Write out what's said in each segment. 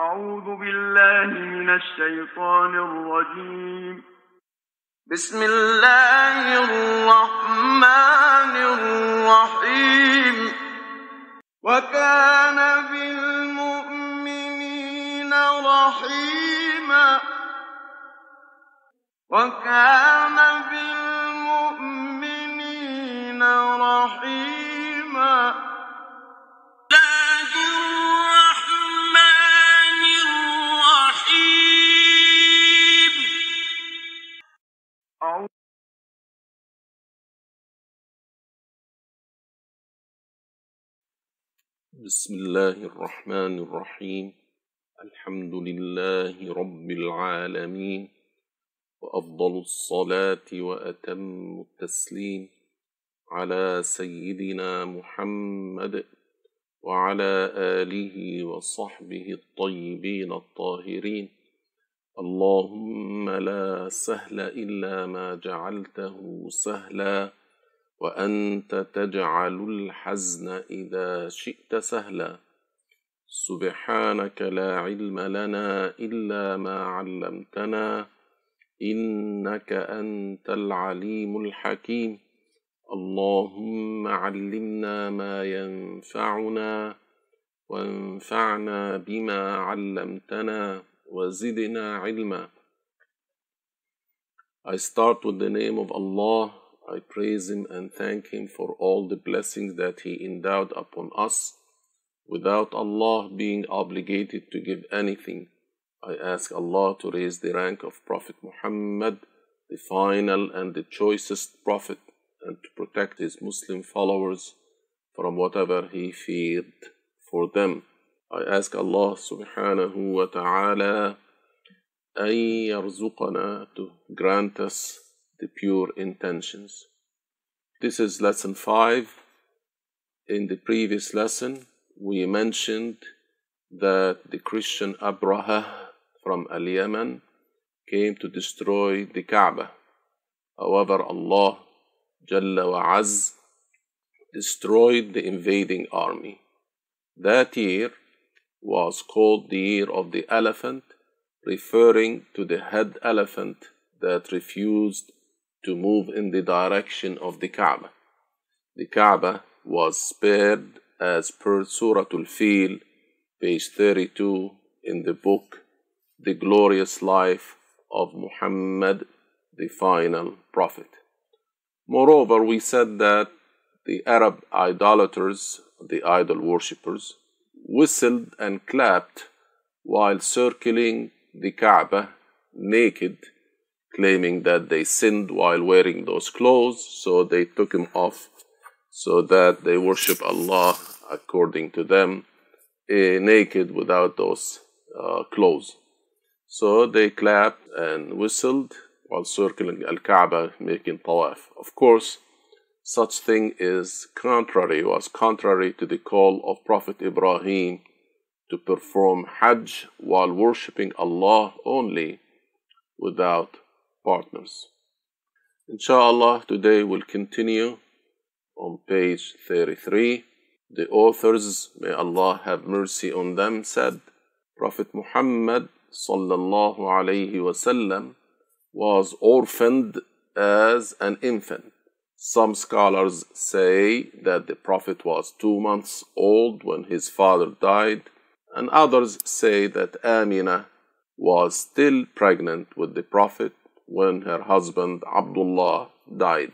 أعوذ بالله من الشيطان الرجيم. بسم الله الرحمن الرحيم. وكان بالمؤمنين رحيما. وكان بالمؤمنين بسم الله الرحمن الرحيم. الحمد لله رب العالمين. وأفضل الصلاة وأتم التسليم على سيدنا محمد وعلى آله وصحبه الطيبين الطاهرين. اللهم لا سهل إلا ما جعلته سهلا. وأنت تجعل الحزن إذا شئت سهلا. سبحانك لا علم لنا إلا ما علمتنا إنك أنت العليم الحكيم. اللهم علمنا ما ينفعنا وانفعنا بما علمتنا وزدنا علما. I start with the name of Allah. I praise Him and thank Him for all the blessings that He endowed upon us without Allah being obligated to give anything. I ask Allah to raise the rank of Prophet Muhammad, the final and the choicest Prophet, and to protect his Muslim followers from whatever he feared for them. I ask Allah subhanahu wa ta'ala أن يرزقنا to grant us the pure intentions. This is lesson 5. In the previous lesson, we mentioned that the Christian Abraha from Al Yemen came to destroy the Kaaba. However, Allah Jalla wa destroyed the invading army. That year was called the year of the elephant, referring to the head elephant that refused to move in the direction of the Kaaba. The Kaaba was spared as per Surah Al-Fil, page 32 in the book The Glorious Life of Muhammad, the Final Prophet. Moreover, we said that the Arab idolaters, the idol worshippers, whistled and clapped while circling the Kaaba naked, claiming that they sinned while wearing those clothes, so they took them off so that they worship Allah according to them, eh, naked without those uh, clothes. So they clapped and whistled while circling Al Kaaba, making tawaf. Of course, such thing is contrary, was contrary to the call of Prophet Ibrahim to perform Hajj while worshipping Allah only without partners. Inshallah, today we'll continue on page 33. The authors, may Allah have mercy on them, said Prophet Muhammad sallallahu alayhi wasallam was orphaned as an infant. Some scholars say that the Prophet was two months old when his father died, and others say that Amina was still pregnant with the Prophet when her husband Abdullah died.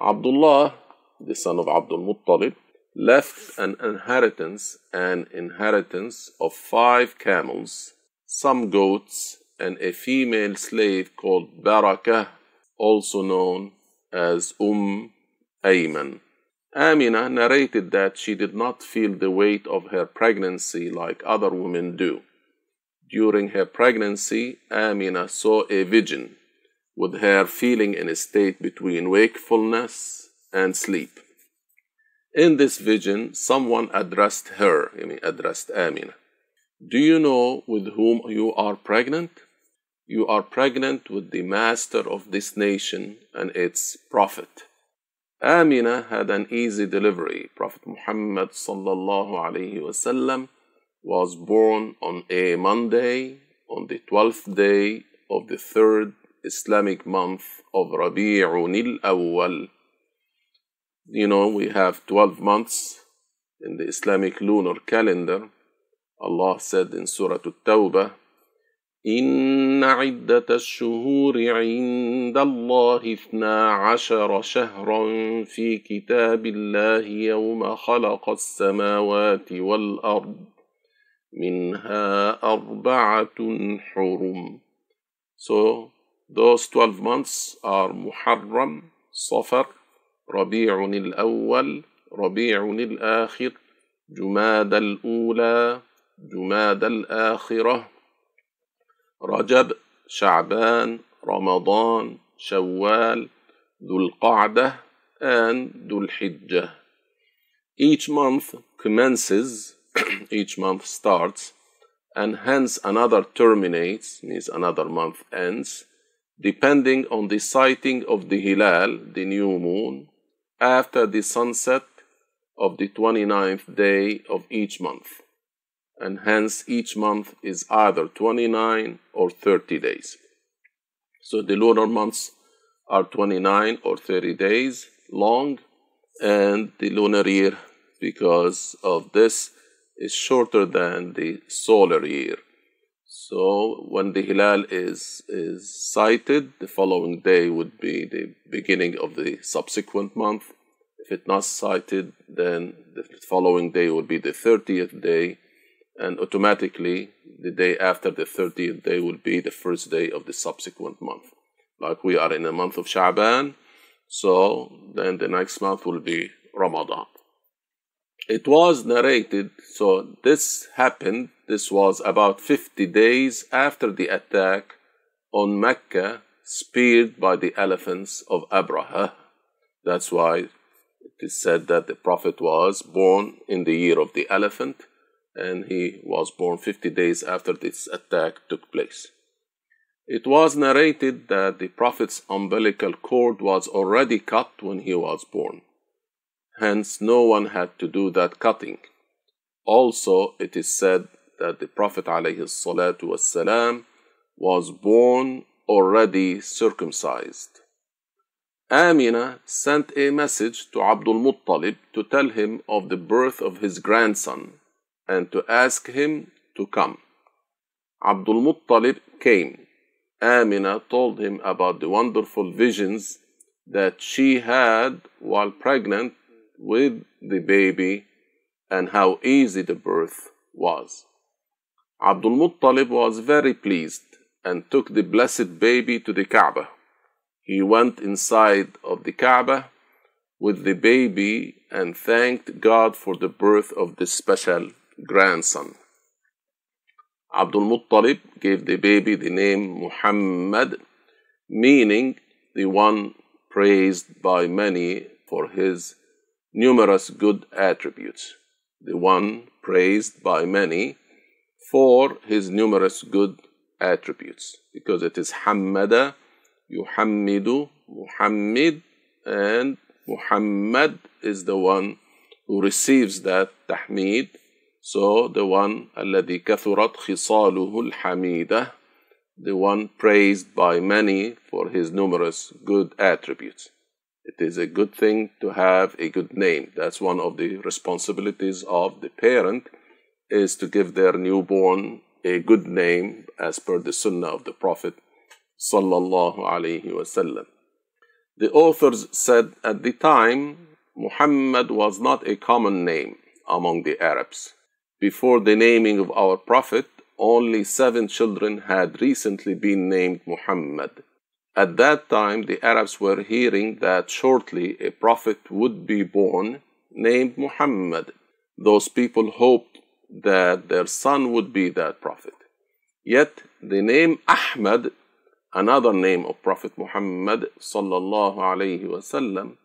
Abdullah, the son of Abdul Muttalib, left an inheritance, an inheritance of five camels, some goats, and a female slave called Barakah, also known as Umm Ayman. Amina narrated that she did not feel the weight of her pregnancy like other women do. During her pregnancy, Amina saw a vision, with her feeling in a state between wakefulness and sleep. In this vision, someone addressed her, I mean, addressed Amina. Do you know with whom you are pregnant? You are pregnant with the master of this nation and its prophet. Amina had an easy delivery. Prophet Muhammad sallallahu was born on a Monday on the 12th day of the third Islamic month of Rabi'un al-Awwal. You know, we have 12 months in the Islamic lunar calendar. Allah said in Surah At-Tawbah, إن عدة الشهور عند الله اثنا عشر شهرا في كتاب الله يوم خلق السماوات والأرض منها أربعة حرم So those 12 months are محرم صفر ربيع الأول ربيع الآخر جماد الأولى جماد الآخرة رجب شعبان رمضان شوال ذو القعدة and ذو الحجة Each month commences, each month starts, and hence another terminates, means another month ends, depending on the sighting of the Hilal, the new moon, after the sunset of the 29th day of each month. And hence each month is either 29 or 30 days. So the lunar months are 29 or 30 days long, and the lunar year, because of this, is shorter than the solar year. So when the hilal is is sighted, the following day would be the beginning of the subsequent month. If it's not sighted, then the following day would be the 30th day, and automatically the day after the 30th day would be the first day of the subsequent month. Like we are in the month of Sha'ban, so then the next month will be Ramadan. It was narrated, so this happened, this was about 50 days after the attack on Mecca, speared by the elephants of Abraha. That's why it is said that the Prophet was born in the year of the elephant, and he was born 50 days after this attack took place. It was narrated that the Prophet's umbilical cord was already cut when he was born. Hence, no one had to do that cutting. Also, it is said that the Prophet ﷺ was born already circumcised. Amina sent a message to Abdul Muttalib to tell him of the birth of his grandson and to ask him to come. Abdul Muttalib came. Amina told him about the wonderful visions that she had while pregnant with the baby and how easy the birth was. Abdul Muttalib was very pleased and took the blessed baby to the Kaaba. He went inside of the Kaaba with the baby and thanked God for the birth of this special grandson. Abdul Muttalib gave the baby the name Muhammad, meaning the one praised by many for his numerous good attributes, the one praised by many for his numerous good attributes, because it is Hammada, Yuhammidu, Muhammad, and Muhammad is the one who receives that tahmid. So the one الذي كثرت خصاله الحميدة, the one praised by many for his numerous good attributes. It is a good thing to have a good name. That's one of the responsibilities of the parent is to give their newborn a good name as per the sunnah of the Prophet sallallahu alaihi wasallam. The authors said at the time Muhammad was not a common name among the Arabs. Before the naming of our Prophet, only seven children had recently been named Muhammad. At that time, the Arabs were hearing that shortly a prophet would be born named Muhammad. Those people hoped that their son would be that prophet. Yet the name Ahmad, another name of Prophet Muhammad sallallahu alaihi wasallam,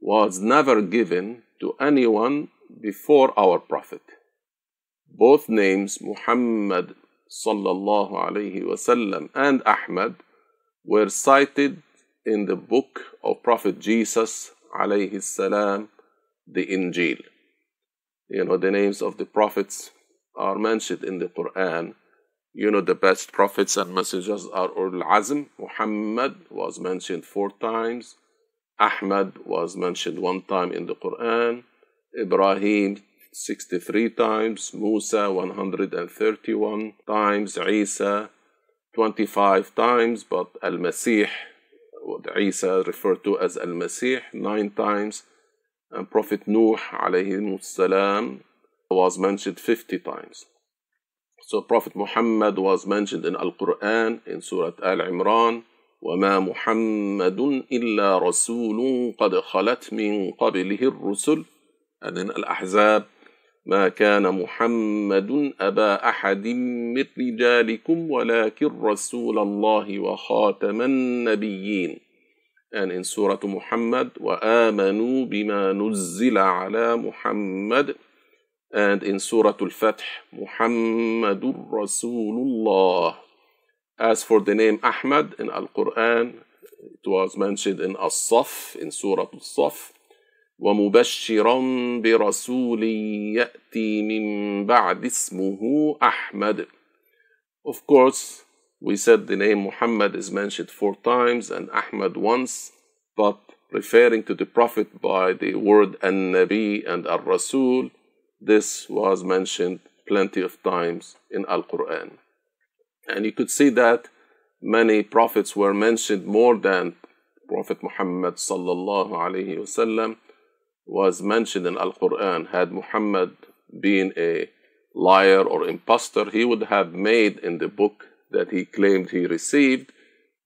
was never given to anyone before our prophet. Both names Muhammad sallallahu alaihi wasallam and Ahmad were cited in the book of Prophet Jesus alayhi salam, the Injil. You know, the names of the prophets are mentioned in the Quran, you know the best prophets and messengers are Ul Azm. Muhammad was mentioned four times. Ahmad was mentioned one time in the Quran. Ibrahim 63 times. Musa 131 times. Isa 25 times. But Al Masih, what Isa referred to as Al Masih, nine times. And Prophet Nuh alayhi salam was mentioned 50 times. So Prophet Muhammad was mentioned in Al-Quran in Surah Al-Imran وما محمد إلا رسول قد خلت من قبله الرسل and in Al-Ahzab ما كان محمد أبا أحد من رجالكم ولكن رسول الله وخاتم النبيين in Surah Muhammad وآمنوا بما نزل على محمد and in Surah Al-Fath, Muhammadur Rasulullah. As for the name Ahmad in Al-Quran, it was mentioned in As-Saf, in Surah Al-Saf, ومبشرا برسول يأتي من بعد اسمه أحمد. Of course, we said the name Muhammad is mentioned four times and Ahmad once, but referring to the Prophet by the word An-Nabi and Ar-Rasul, this was mentioned plenty of times in Al Quran. And you could see that many prophets were mentioned more than Prophet Muhammad sallallahu alaihi wasallam was mentioned in Al Quran. Had Muhammad been a liar or impostor, he would have made in the book that he claimed he received,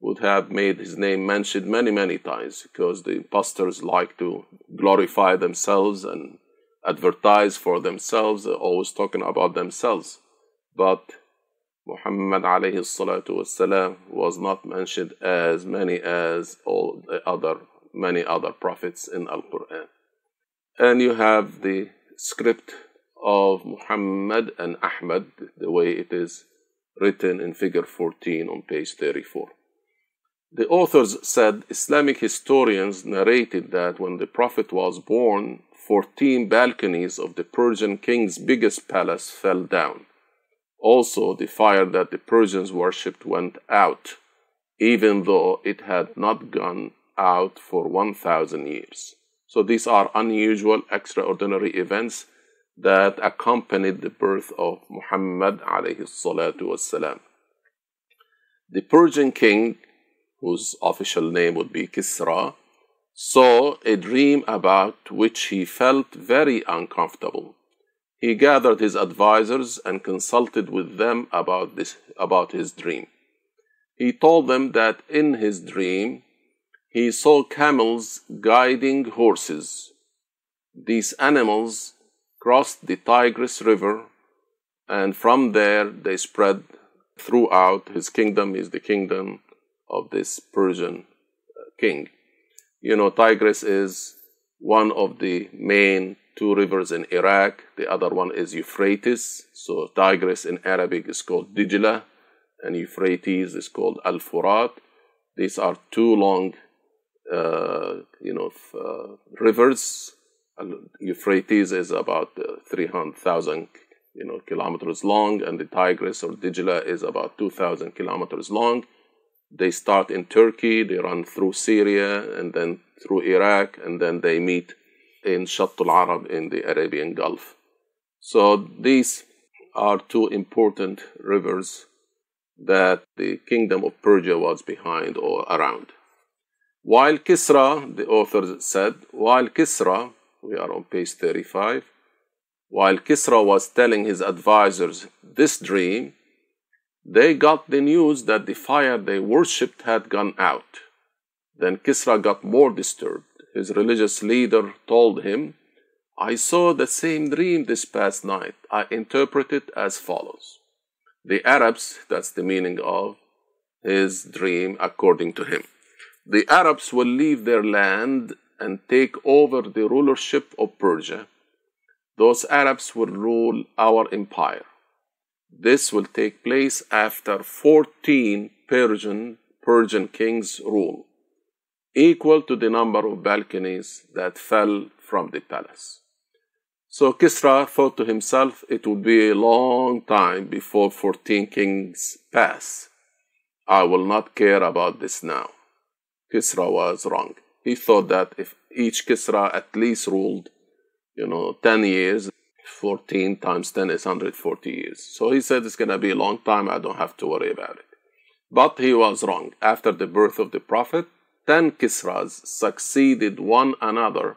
would have made his name mentioned many, many times because the impostors like to glorify themselves and advertise for themselves, always talking about themselves. But Muhammad alayhi was not mentioned as many as all the other many other prophets in Al Quran. And you have the script of Muhammad and Ahmad, the way it is written in figure 14 on page 34. The authors said Islamic historians narrated that when the Prophet was born, 14 balconies of the Persian king's biggest palace fell down. Also, the fire that the Persians worshipped went out, even though it had not gone out for 1,000 years. So, these are unusual, extraordinary events that accompanied the birth of Muhammad alayhi salatu wassalam. The Persian king, whose official name would be Kisra, saw a dream about which he felt very uncomfortable. He gathered his advisers and consulted with them about, this, about his dream. He told them that in his dream he saw camels guiding horses. These animals crossed the Tigris River, and from there they spread throughout. His kingdom is the kingdom of this Persian king. You know, Tigris is one of the main two rivers in Iraq. The other one is Euphrates. So Tigris in Arabic is called Dijla, and Euphrates is called Al Furat. These are two long, uh, you know, uh, rivers. Euphrates is about uh, 300,000 you know, kilometers long, and the Tigris or Dijla is about 2,000 kilometers long. They start in Turkey, they run through Syria, and then through Iraq, and then they meet in Shatt al Arab in the Arabian Gulf. So these are two important rivers that the kingdom of Persia was behind or around. While Kisra, the author said, while Kisra, we are on page 35, while Kisra was telling his advisors this dream, they got the news that the fire they worshipped had gone out. Then Kisra got more disturbed. His religious leader told him, I saw the same dream this past night. I interpret it as follows. The Arabs, that's the meaning of his dream according to him. The Arabs will leave their land and take over the rulership of Persia. Those Arabs will rule our empire. This will take place after 14 Persian, Persian kings' rule, equal to the number of balconies that fell from the palace. So Kisra thought to himself, it would be a long time before 14 kings pass. I will not care about this now. Kisra was wrong. He thought that if each Kisra at least ruled, you know, 10 years, 14 times 10 is 140 years. So he said it's going to be a long time. I don't have to worry about it. But he was wrong. After the birth of the Prophet, 10 Kisras succeeded one another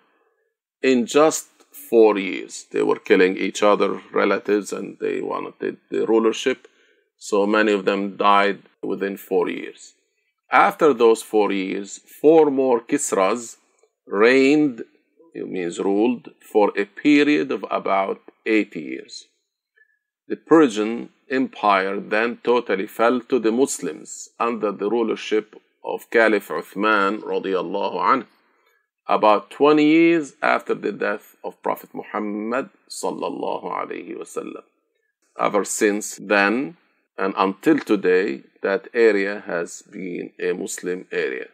in just four years. They were killing each other, relatives, and they wanted the rulership. So many of them died within four years. After those four years, four more Kisras reigned, it means ruled, for a period of about 80 years. The Persian Empire then totally fell to the Muslims under the rulership of Caliph Uthman radiallahu anhu about 20 years after the death of Prophet Muhammad sallallahu alaihi wasallam. Ever since then and until today, that area has been a Muslim area.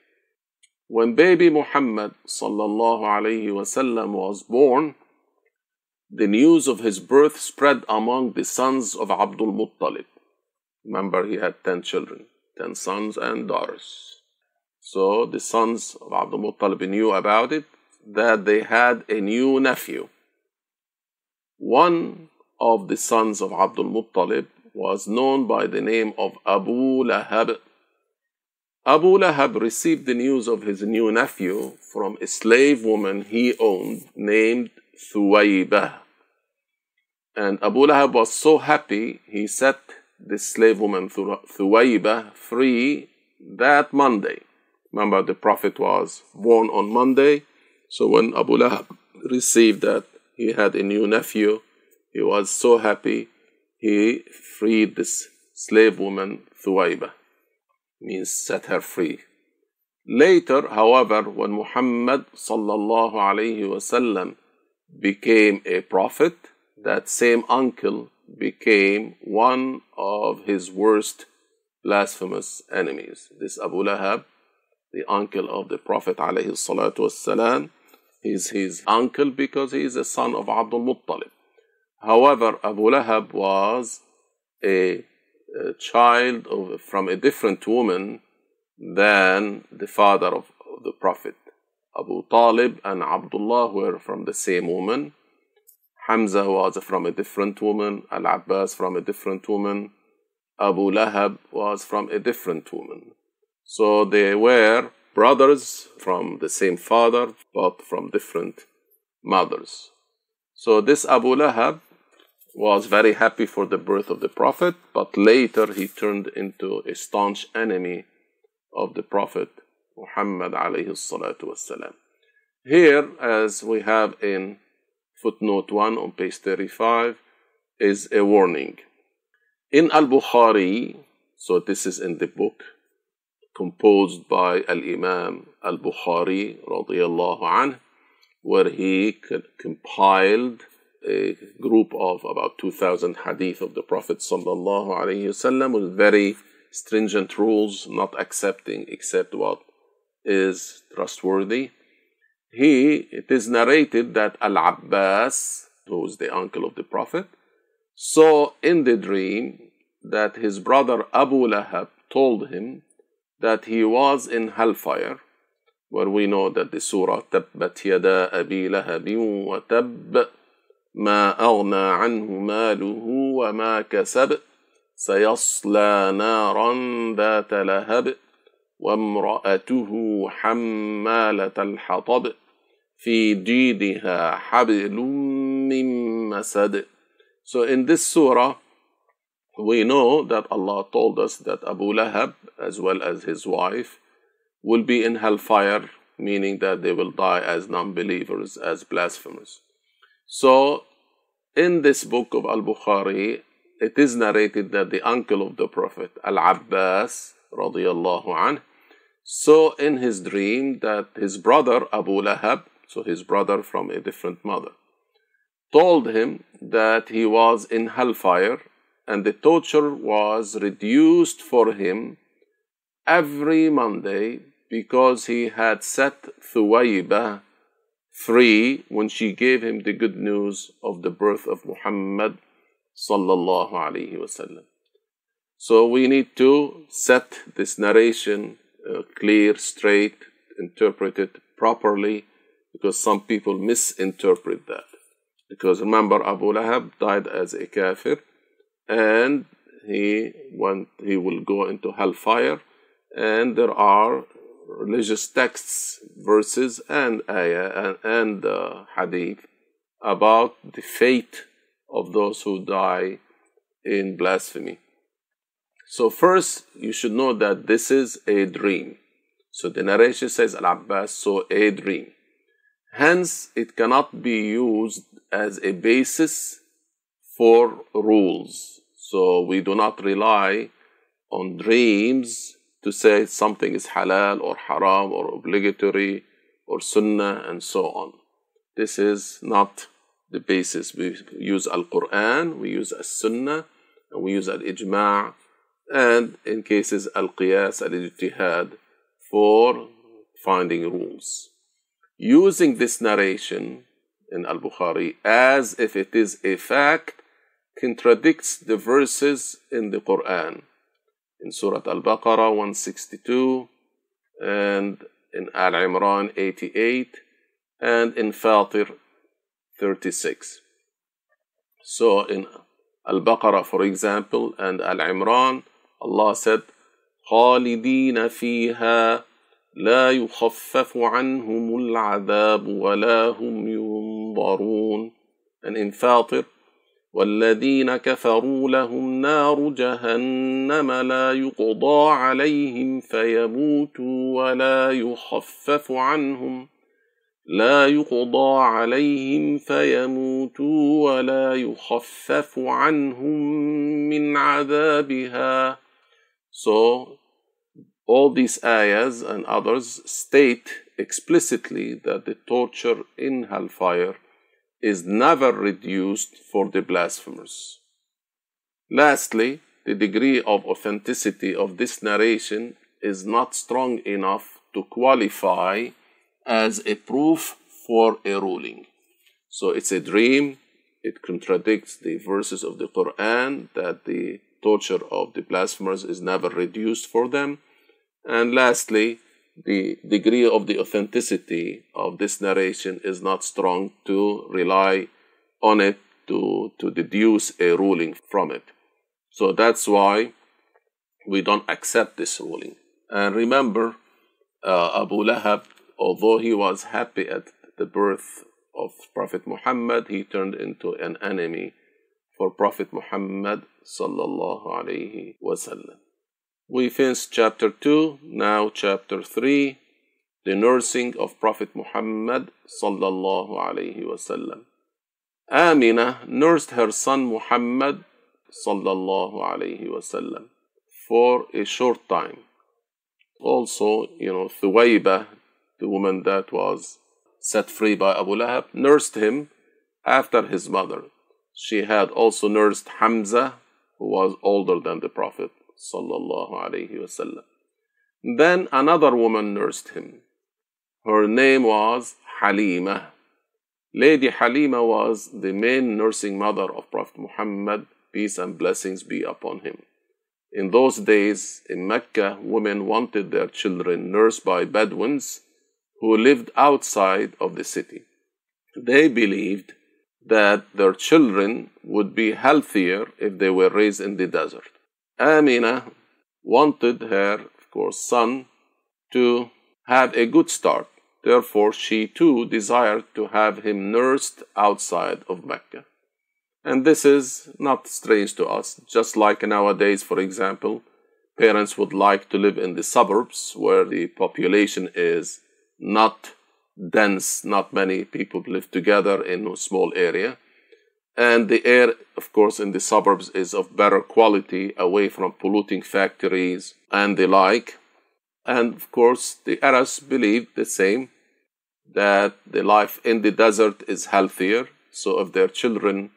When baby Muhammad was born, the news of his birth spread among the sons of Abdul Muttalib. Remember, he had 10 children, 10 sons and daughters. So the sons of Abdul Muttalib knew about it, that they had a new nephew. One of the sons of Abdul Muttalib was known by the name of Abu Lahab. Abu Lahab received the news of his new nephew from a slave woman he owned named Thuwaybah. And Abu Lahab was so happy, he set the slave woman Thuwaybah free that Monday. Remember, the Prophet was born on Monday. So when Abu Lahab received that he had a new nephew, he was so happy. He freed this slave woman, Thuwayba, means set her free. Later, however, when Muhammad became a prophet, that same uncle became one of his worst blasphemous enemies. This Abu Lahab the uncle of the Prophet alayhi. He's his uncle because he is a son of Abdul Muttalib. However, Abu Lahab was a, a child of, from a different woman than the father of, of the Prophet. Abu Talib and Abdullah were from the same woman. Hamza was from a different woman. Al Abbas from a different woman. Abu Lahab was from a different woman. So they were brothers from the same father, but from different mothers. So this Abu Lahab was very happy for the birth of the Prophet, but later he turned into a staunch enemy of the Prophet Muhammad alayhi salatu wasalam. Here, as we have in footnote 1 on page 35, is a warning. In Al Bukhari, so this is in the book composed by Al-Imam Al-Bukhari radiallahu anh, where he compiled a group of about 2,000 hadith of the Prophet sallallahu alaihi wasallam with very stringent rules, not accepting except what is trustworthy. He, it is narrated that Al-Abbas, who is the uncle of the Prophet, saw in the dream that his brother Abu Lahab told him that he was in hellfire, where we know that the surah تبت يدا أبي لهب وتب ما أغنى عنه ماله وما كسب سيصلى نارا ذات لهب وامرأته حمالة الحطب في جيدها حبل من مسد So in this surah, we know that Allah told us that Abu Lahab, as well as his wife, will be in hellfire, meaning that they will die as non believers, as blasphemers. So, in this book of Al Bukhari, it is narrated that the uncle of the Prophet, Al Abbas, anh, saw in his dream that his brother Abu Lahab, so his brother from a different mother, told him that he was in hellfire and the torture was reduced for him every Monday because he had set Thuwayba free when she gave him the good news of the birth of Muhammad sallallahu alaihi wasallam. So we need to set this narration uh, clear, straight, interpret it properly, because some people misinterpret that. Because remember, Abu Lahab died as a kafir, and he went, he will go into hellfire, and there are religious texts, verses, and ayah and, and uh, hadith about the fate of those who die in blasphemy. So first, you should know that this is a dream. So the narration says Al-Abbas saw a dream. Hence, it cannot be used as a basis for rules. So we do not rely on dreams to say something is halal or haram or obligatory or sunnah and so on. This is not the basis. We use Al Quran, we use Al Sunnah, and we use Al Ijma' and in cases Al Qiyas, Al Ijtihad for finding rules. Using this narration in Al Bukhari as if it is a fact contradicts the verses in the Quran in Surah Al Baqarah 162 and in Al Imran 88 and in Fatir 36. So in Al Baqarah, for example, and Al Imran, Allah said, خالدين فيها لا يخفف عنهم العذاب ولا هم ينظرون and in Fatir والذين كفروا لهم نار جهنم لا يقضى عليهم فيموتوا ولا يخفف عنهم لا يقضى عليهم فيموتوا ولا يخفف عنهم من عذابها. So all these ayahs and others state explicitly that the torture in hellfire is never reduced for the blasphemers. Lastly, the degree of authenticity of this narration is not strong enough to qualify as a proof for a ruling. So it's a dream, it contradicts the verses of the Quran that the torture of the blasphemers is never reduced for them. And lastly, the degree of the authenticity of this narration is not strong to rely on it to, to deduce a ruling from it. So that's why we don't accept this ruling. And remember, uh, Abu Lahab, although he was happy at the birth of Prophet Muhammad, he turned into an enemy for Prophet Muhammad sallallahu alaihi wasallam. We finished chapter 2, now chapter 3, the nursing of Prophet Muhammad sallallahu alaihi wasallam. Amina nursed her son Muhammad sallallahu alaihi wasallam for a short time. Also, you know, Thuwayba, the woman that was set free by Abu Lahab, nursed him after his mother. She had also nursed Hamza, who was older than the Prophet sallallahu alaihi wasallam. Then another woman nursed him. Her name was Halima. Lady Halima was the main nursing mother of Prophet Muhammad, peace and blessings be upon him. In those days in Mecca, women wanted their children nursed by Bedouins who lived outside of the city. They believed that their children would be healthier if they were raised in the desert. Amina wanted her, of course, son to have a good start. Therefore, she too desired to have him nursed outside of Mecca. And this is not strange to us, just like nowadays, for example, parents would like to live in the suburbs where the population is not dense, not many people live together in a small area. And the air, of course, in the suburbs is of better quality, away from polluting factories and the like. And of course, the Arabs believe the same that the life in the desert is healthier. So if their children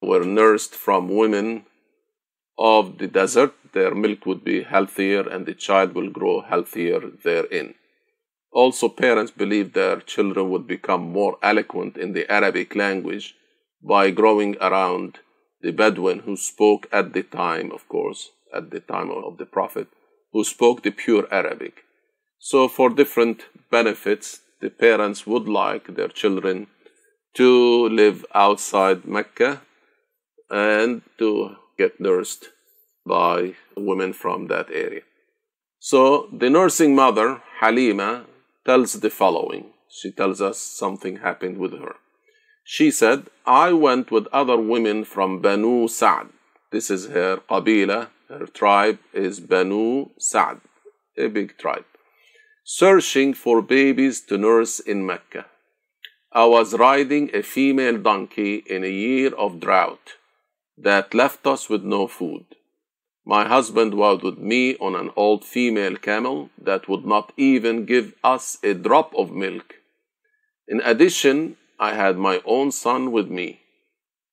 were nursed from women of the desert, their milk would be healthier and the child will grow healthier therein. Also, parents believed their children would become more eloquent in the Arabic language by growing around the Bedouin who spoke at the time, of course, at the time of the Prophet, who spoke the pure Arabic. So, for different benefits, the parents would like their children to live outside Mecca and to get nursed by women from that area. So, the nursing mother, Halima, tells the following. She tells us something happened with her. She said, I went with other women from Banu Sa'd. This is her qabila, her tribe is Banu Sa'd, a big tribe, searching for babies to nurse in Mecca. I was riding a female donkey in a year of drought that left us with no food. My husband was with me on an old female camel that would not even give us a drop of milk. In addition, I had my own son with me.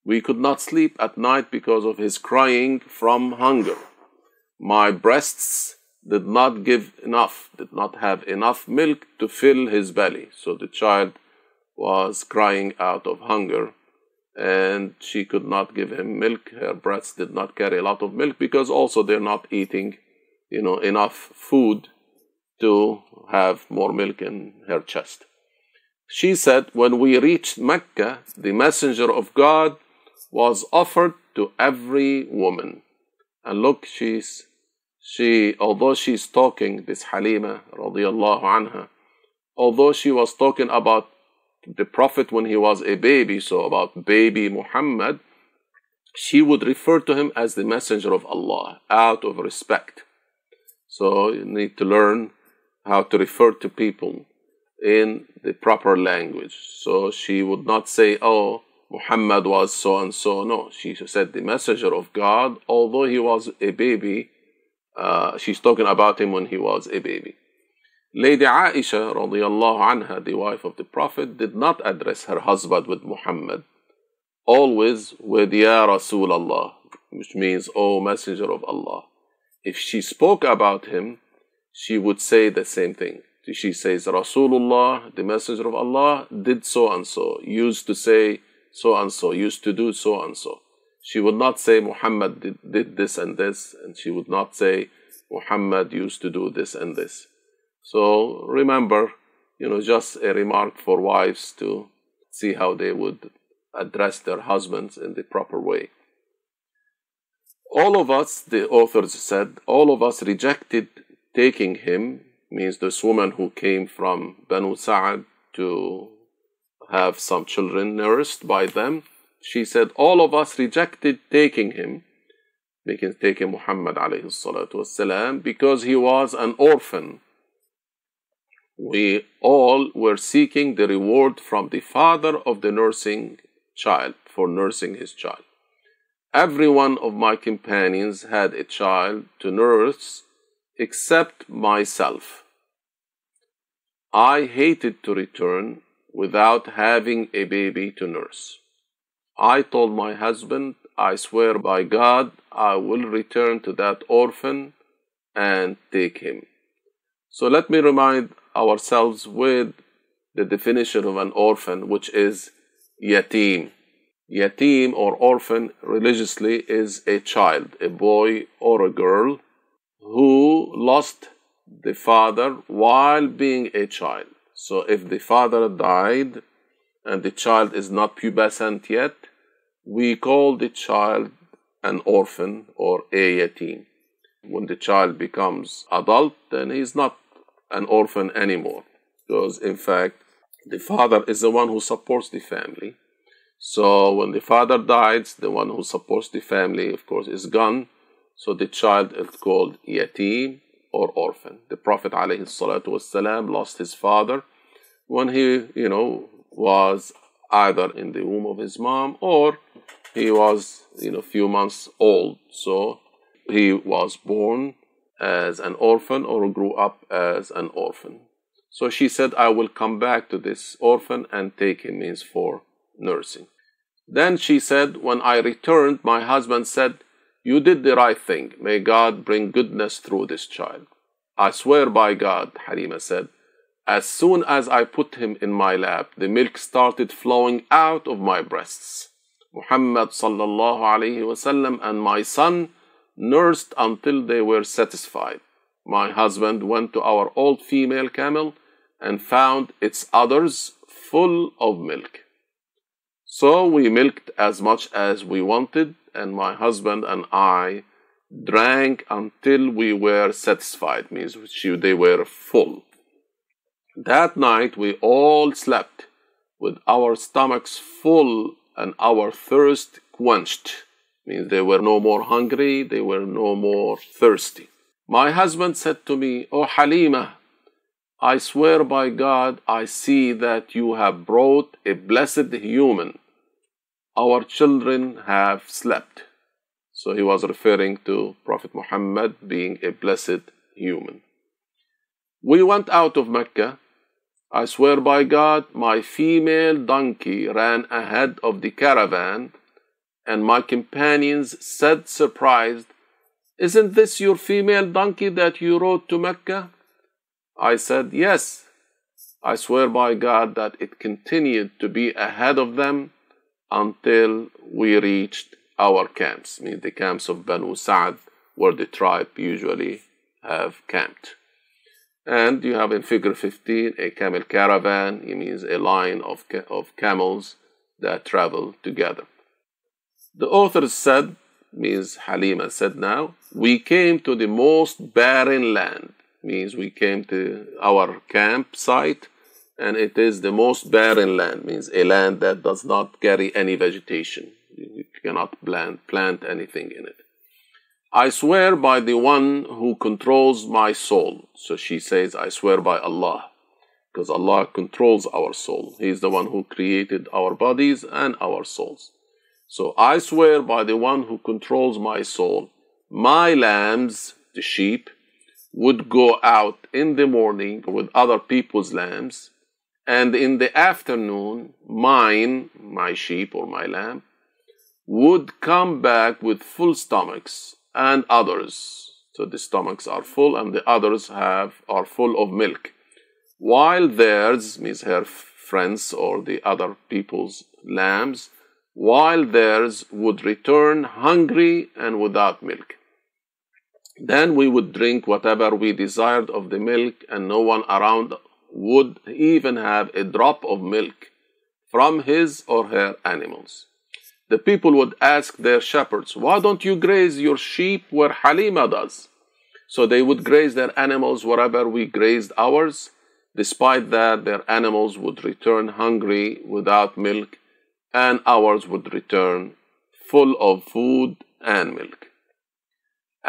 We could not sleep at night because of his crying from hunger. My breasts did not give enough, did not have enough milk to fill his belly. So the child was crying out of hunger and she could not give him milk. Her breasts did not carry a lot of milk because also they're not eating, you know, enough food to have more milk in her chest. She said, when we reached Mecca, the messenger of God was offered to every woman. And look, she's she although she's talking, this Halima radiallahu anha, although she was talking about the Prophet when he was a baby, so about baby Muhammad, she would refer to him as the messenger of Allah out of respect. So you need to learn how to refer to people in the proper language. So she would not say, Oh, Muhammad was so and so. No, she said the messenger of God, although he was a baby, uh, she's talking about him when he was a baby. Lady Aisha radiallahu anha, the wife of the Prophet, did not address her husband with Muhammad, always with Ya Rasulallah, which means, O Messenger of Allah. If she spoke about him, she would say the same thing. She says, Rasulullah, the Messenger of Allah, did so and so, used to say so and so, used to do so and so. She would not say Muhammad did, did this and this, and she would not say Muhammad used to do this and this. So remember, you know, just a remark for wives to see how they would address their husbands in the proper way. All of us, the authors said, all of us rejected taking him, means this woman who came from Banu Sa'ad to have some children nursed by them. She said, all of us rejected taking him, making taking Muhammad wasalam, because he was an orphan we all were seeking the reward from the father of the nursing child for nursing his child. Every one of my companions had a child to nurse except myself. I hated to return without having a baby to nurse. I told my husband, I swear by God, I will return to that orphan and take him. So let me remind ourselves with the definition of an orphan, which is yatim. Yatim or orphan religiously is a child, a boy or a girl who lost the father while being a child. So if the father died and the child is not pubescent yet, we call the child an orphan or a yatim. When the child becomes adult, then he's not an orphan anymore because in fact the father is the one who supports the family so when the father dies the one who supports the family of course is gone so the child is called yatim or orphan the prophet والسلام, lost his father when he you know was either in the womb of his mom or he was you know few months old so he was born as an orphan or grew up as an orphan. So she said, I will come back to this orphan and take him means for nursing. Then she said, When I returned, my husband said, you did the right thing. May God bring goodness through this child. I swear by God, Halima said, As soon as I put him in my lap, the milk started flowing out of my breasts. Muhammad sallallahu alayhi wasallam and my son nursed until they were satisfied. My husband went to our old female camel and found its udders full of milk. So we milked as much as we wanted, and my husband and I drank until we were satisfied, means they were full. That night we all slept with our stomachs full and our thirst quenched. Means they were no more hungry, they were no more thirsty. My husband said to me, O Halima, I swear by God, I see that you have brought a blessed human. Our children have slept. So he was referring to Prophet Muhammad being a blessed human. We went out of Mecca. I swear by God, my female donkey ran ahead of the caravan, and my companions said, surprised, Isn't this your female donkey that you rode to Mecca? I said, Yes. I swear by God that it continued to be ahead of them until we reached our camps, mean the camps of Banu Sa'd, where the tribe usually have camped. And you have in figure 15 a camel caravan, it means a line of, of camels that travel together. The author said, means Halima said now, we came to the most barren land, means we came to our campsite and it is the most barren land, means a land that does not carry any vegetation. You cannot plant, plant anything in it. I swear by the one who controls my soul. So she says, I swear by Allah. Because Allah controls our soul. He is the one who created our bodies and our souls. So I swear by the one who controls my soul. My lambs, the sheep, would go out in the morning with other people's lambs. And in the afternoon, mine, my sheep or my lamb, would come back with full stomachs and others. So the stomachs are full and the others have are full of milk. While theirs, means her friends or the other people's lambs, while theirs would return hungry and without milk. Then we would drink whatever we desired of the milk, and no one around would even have a drop of milk from his or her animals the people would ask their shepherds, Why don't you graze your sheep where Halima does? So they would graze their animals wherever we grazed ours. Despite that, their animals would return hungry without milk, and ours would return full of food and milk.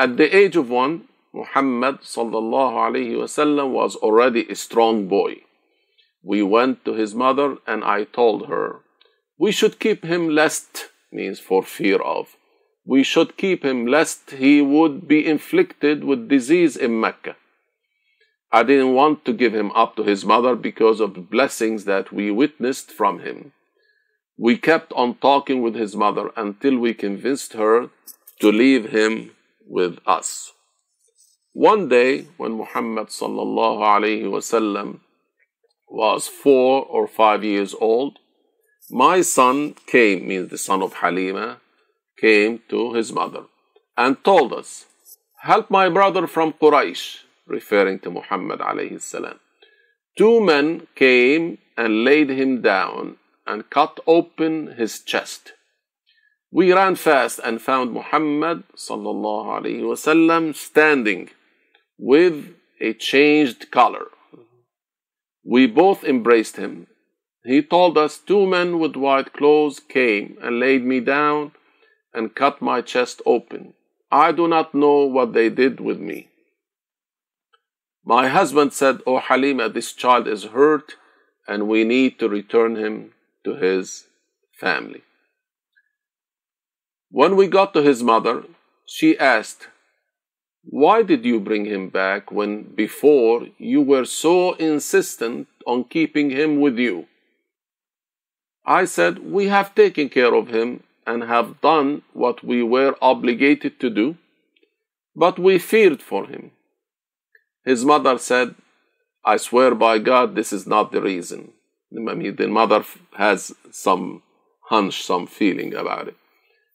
At the age of one, Muhammad wasallam was already a strong boy. We went to his mother, and I told her, we should keep him lest means for fear of. We should keep him lest he would be inflicted with disease in Mecca. I didn't want to give him up to his mother because of the blessings that we witnessed from him. We kept on talking with his mother until we convinced her to leave him with us. One day, when Muhammad sallallahu alaihi wasallam was four or five years old, my son came, means the son of Halima, came to his mother and told us, Help my brother from Quraysh, referring to Muhammad alayhi salam. Two men came and laid him down and cut open his chest. We ran fast and found Muhammad sallallahu alayhi wasallam standing with a changed color. We both embraced him he told us two men with white clothes came and laid me down and cut my chest open. I do not know what they did with me. My husband said, O oh, Halima, this child is hurt and we need to return him to his family. When we got to his mother, she asked, Why did you bring him back when before you were so insistent on keeping him with you? I said, We have taken care of him and have done what we were obligated to do, but we feared for him. His mother said, I swear by God, this is not the reason. I mean, the mother has some hunch, some feeling about it.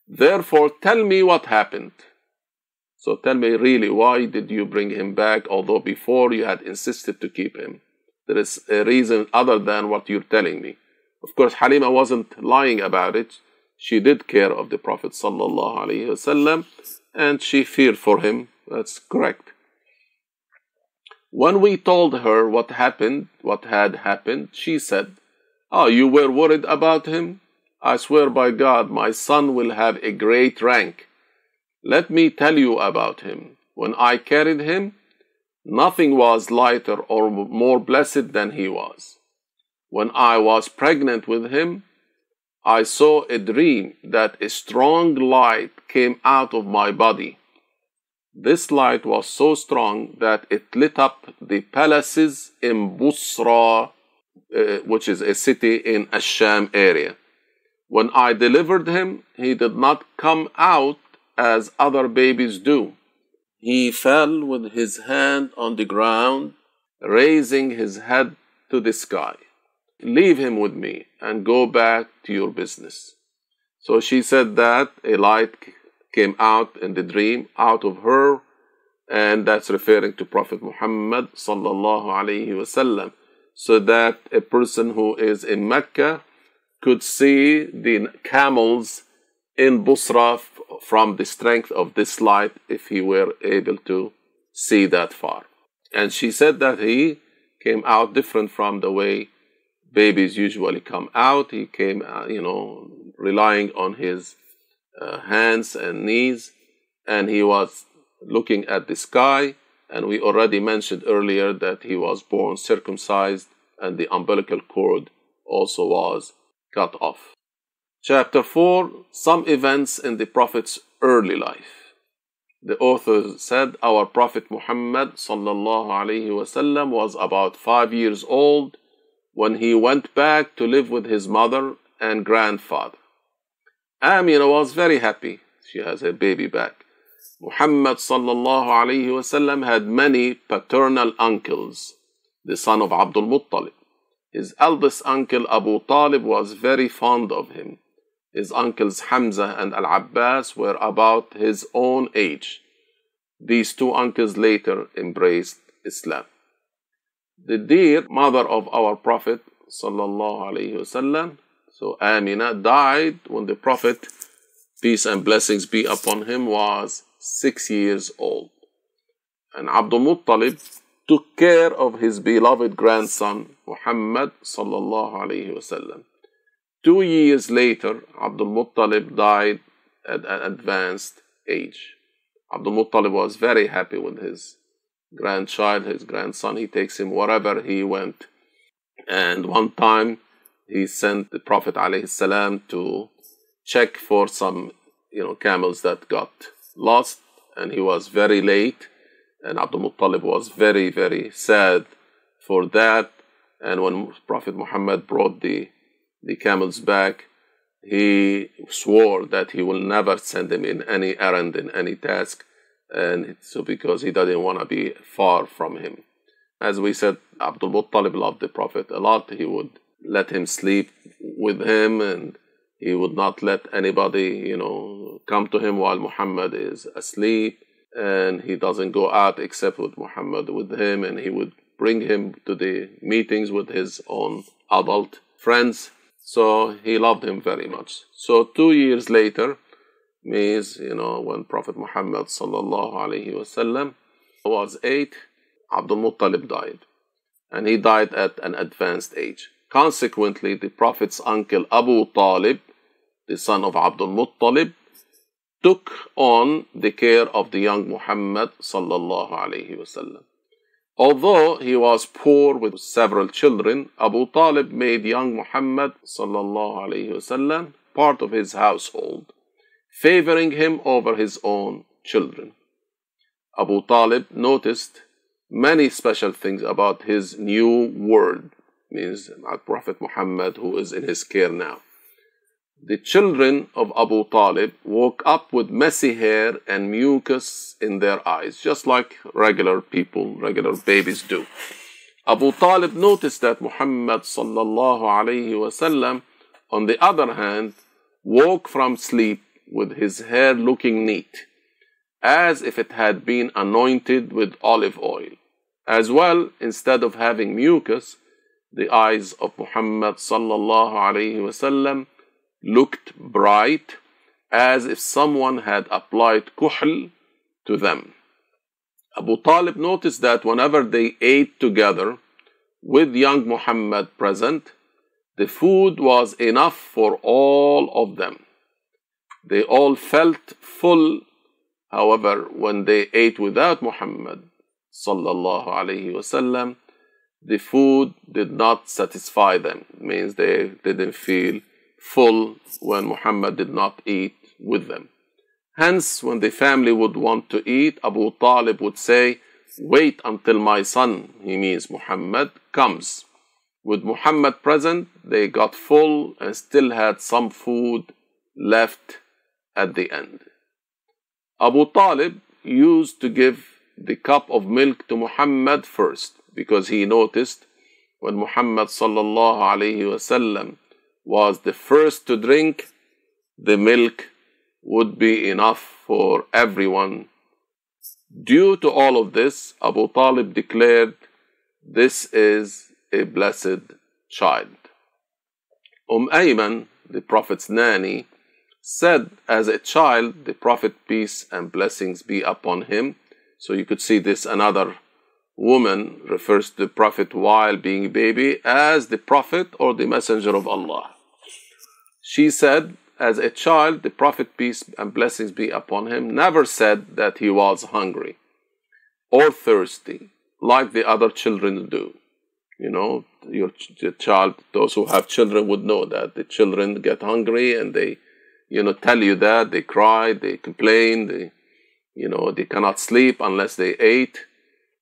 Therefore, tell me what happened. So tell me really, why did you bring him back, although before you had insisted to keep him? There is a reason other than what you're telling me. Of course, Halima wasn't lying about it. She did care of the Prophet wasallam, and she feared for him. That's correct. When we told her what happened, what had happened, she said, Oh, you were worried about him? I swear by God, my son will have a great rank. Let me tell you about him. When I carried him, nothing was lighter or more blessed than he was. When I was pregnant with him, I saw a dream that a strong light came out of my body. This light was so strong that it lit up the palaces in Busra, uh, which is a city in Asham area. When I delivered him, he did not come out as other babies do. He fell with his hand on the ground, raising his head to the sky. Leave him with me and go back to your business. So she said that a light came out in the dream out of her, and that's referring to Prophet Muhammad sallallahu alaihi wasallam. So that a person who is in Mecca could see the camels in Busra from the strength of this light if he were able to see that far. And she said that he came out different from the way babies usually come out. He came, uh, you know, relying on his uh, hands and knees, and he was looking at the sky. And we already mentioned earlier that he was born circumcised, and the umbilical cord also was cut off. Chapter 4 Some events in the Prophet's early life. The author said our Prophet Muhammad wasallam was about five years old when he went back to live with his mother and grandfather. Amina was very happy. She has her baby back. Muhammad wasallam had many paternal uncles, the son of Abdul Muttalib. His eldest uncle Abu Talib was very fond of him. His uncles Hamza and Al Abbas were about his own age. These two uncles later embraced Islam. The dear mother of our Prophet وسلم, so Amina died when the Prophet, peace and blessings be upon him, was six years old. And Abdul Muttalib took care of his beloved grandson Muhammad sallallahu alayhi wasallam. Two years later, Abdul Muttalib died at an advanced age. Abdul Muttalib was very happy with his grandchild, his grandson. He takes him wherever he went. And one time he sent the Prophet ﷺ to check for some you know camels that got lost and he was very late and Abdul Muttalib was very, very sad for that. And when Prophet Muhammad brought the, the camels back, he swore that he will never send them in any errand, in any task. And so because he didn't want to be far from him. As we said, Abdul Muttalib loved the Prophet a lot. He would let him sleep with him and he would not let anybody, you know, come to him while Muhammad is asleep and he doesn't go out except with Muhammad with him, and he would bring him to the meetings with his own adult friends. So he loved him very much. So two years later means, you know, when Prophet Muhammad sallallahu alaihi wasallam was eight, Abdul Muttalib died. And he died at an advanced age. Consequently, the Prophet's uncle Abu Talib, the son of Abdul Muttalib, took on the care of the young Muhammad sallallahu alaihi wasallam. Although he was poor with several children, Abu Talib made young Muhammad wasallam part of his household, favoring him over his own children. Abu Talib noticed many special things about his new word, means Prophet Muhammad, who is in his care now the children of Abu Talib woke up with messy hair and mucus in their eyes, just like regular people, regular babies do. Abu Talib noticed that Muhammad sallallahu alayhi wasallam, on the other hand, woke from sleep with his hair looking neat, as if it had been anointed with olive oil. As well, instead of having mucus, the eyes of Muhammad sallallahu alayhi wasallam looked bright, as if someone had applied kuhl to them. Abu Talib noticed that whenever they ate together with young Muhammad present, the food was enough for all of them. They all felt full. However, when they ate without Muhammad sallallahu alaihi wasallam, the food did not satisfy them. Means they didn't feel full when Muhammad did not eat with them. Hence, when the family would want to eat, Abu Talib would say, Wait until my son, he means Muhammad, comes. With Muhammad present, they got full and still had some food left at the end. Abu Talib used to give the cup of milk to Muhammad first because he noticed when Muhammad sallallahu alayhi wasallam was the first to drink, the milk would be enough for everyone. Due to all of this, Abu Talib declared, This is a blessed child. Umm Ayman, the Prophet's nanny, said, As a child, the Prophet, peace and blessings be upon him. So you could see this another woman refers to the Prophet while being a baby as the Prophet or the Messenger of Allah. She said, as a child, the Prophet, peace and blessings be upon him, never said that he was hungry or thirsty like the other children do. You know, your, your child, those who have children would know that the children get hungry and they, you know, tell you that they cry, they complain, they, you know, they cannot sleep unless they ate.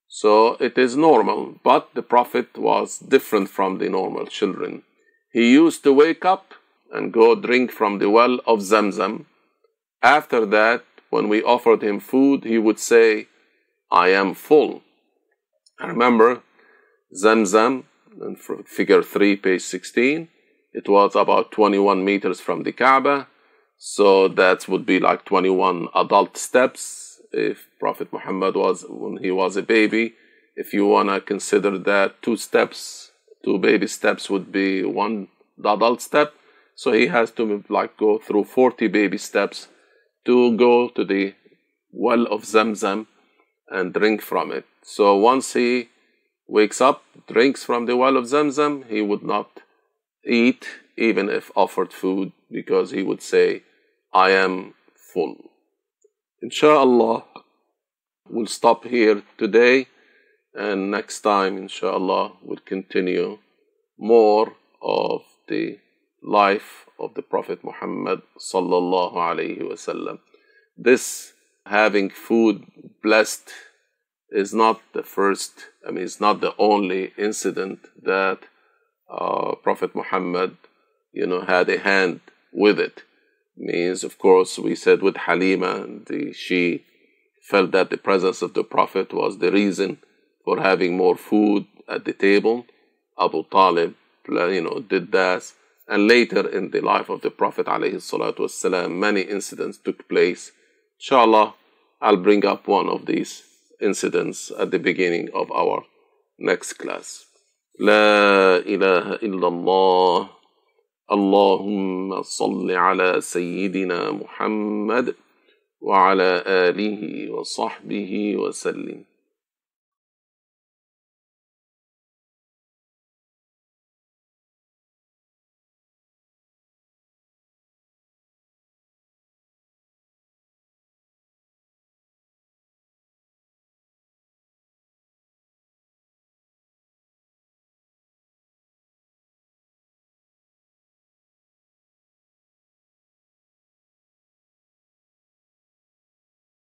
So it is normal, but the Prophet was different from the normal children. He used to wake up and go drink from the well of Zamzam. After that, when we offered him food, he would say, I am full. I remember Zamzam, in figure 3, page 16, it was about 21 meters from the Kaaba. So that would be like 21 adult steps if Prophet Muhammad was, when he was a baby. If you want to consider that two steps, two baby steps would be one adult step. So he has to like go through 40 baby steps to go to the well of Zamzam and drink from it. So once he wakes up, drinks from the well of Zamzam, he would not eat even if offered food because he would say, I am full. Inshallah, we'll stop here today and next time, inshallah, we'll continue more of the life of the Prophet Muhammad sallallahu alaihi wasallam. This having food blessed is not the first, I mean, it's not the only incident that uh, Prophet Muhammad, you know, had a hand with it. Means, of course, we said with Halima, the, she felt that the presence of the Prophet was the reason for having more food at the table. Abu Talib, you know, did that. And later in the life of the Prophet والسلام, many incidents took place. Inshallah, I'll bring up one of these incidents at the beginning of our next class. لا إله إلا الله اللهم صل على سيدنا محمد وعلى آله وصحبه وسلم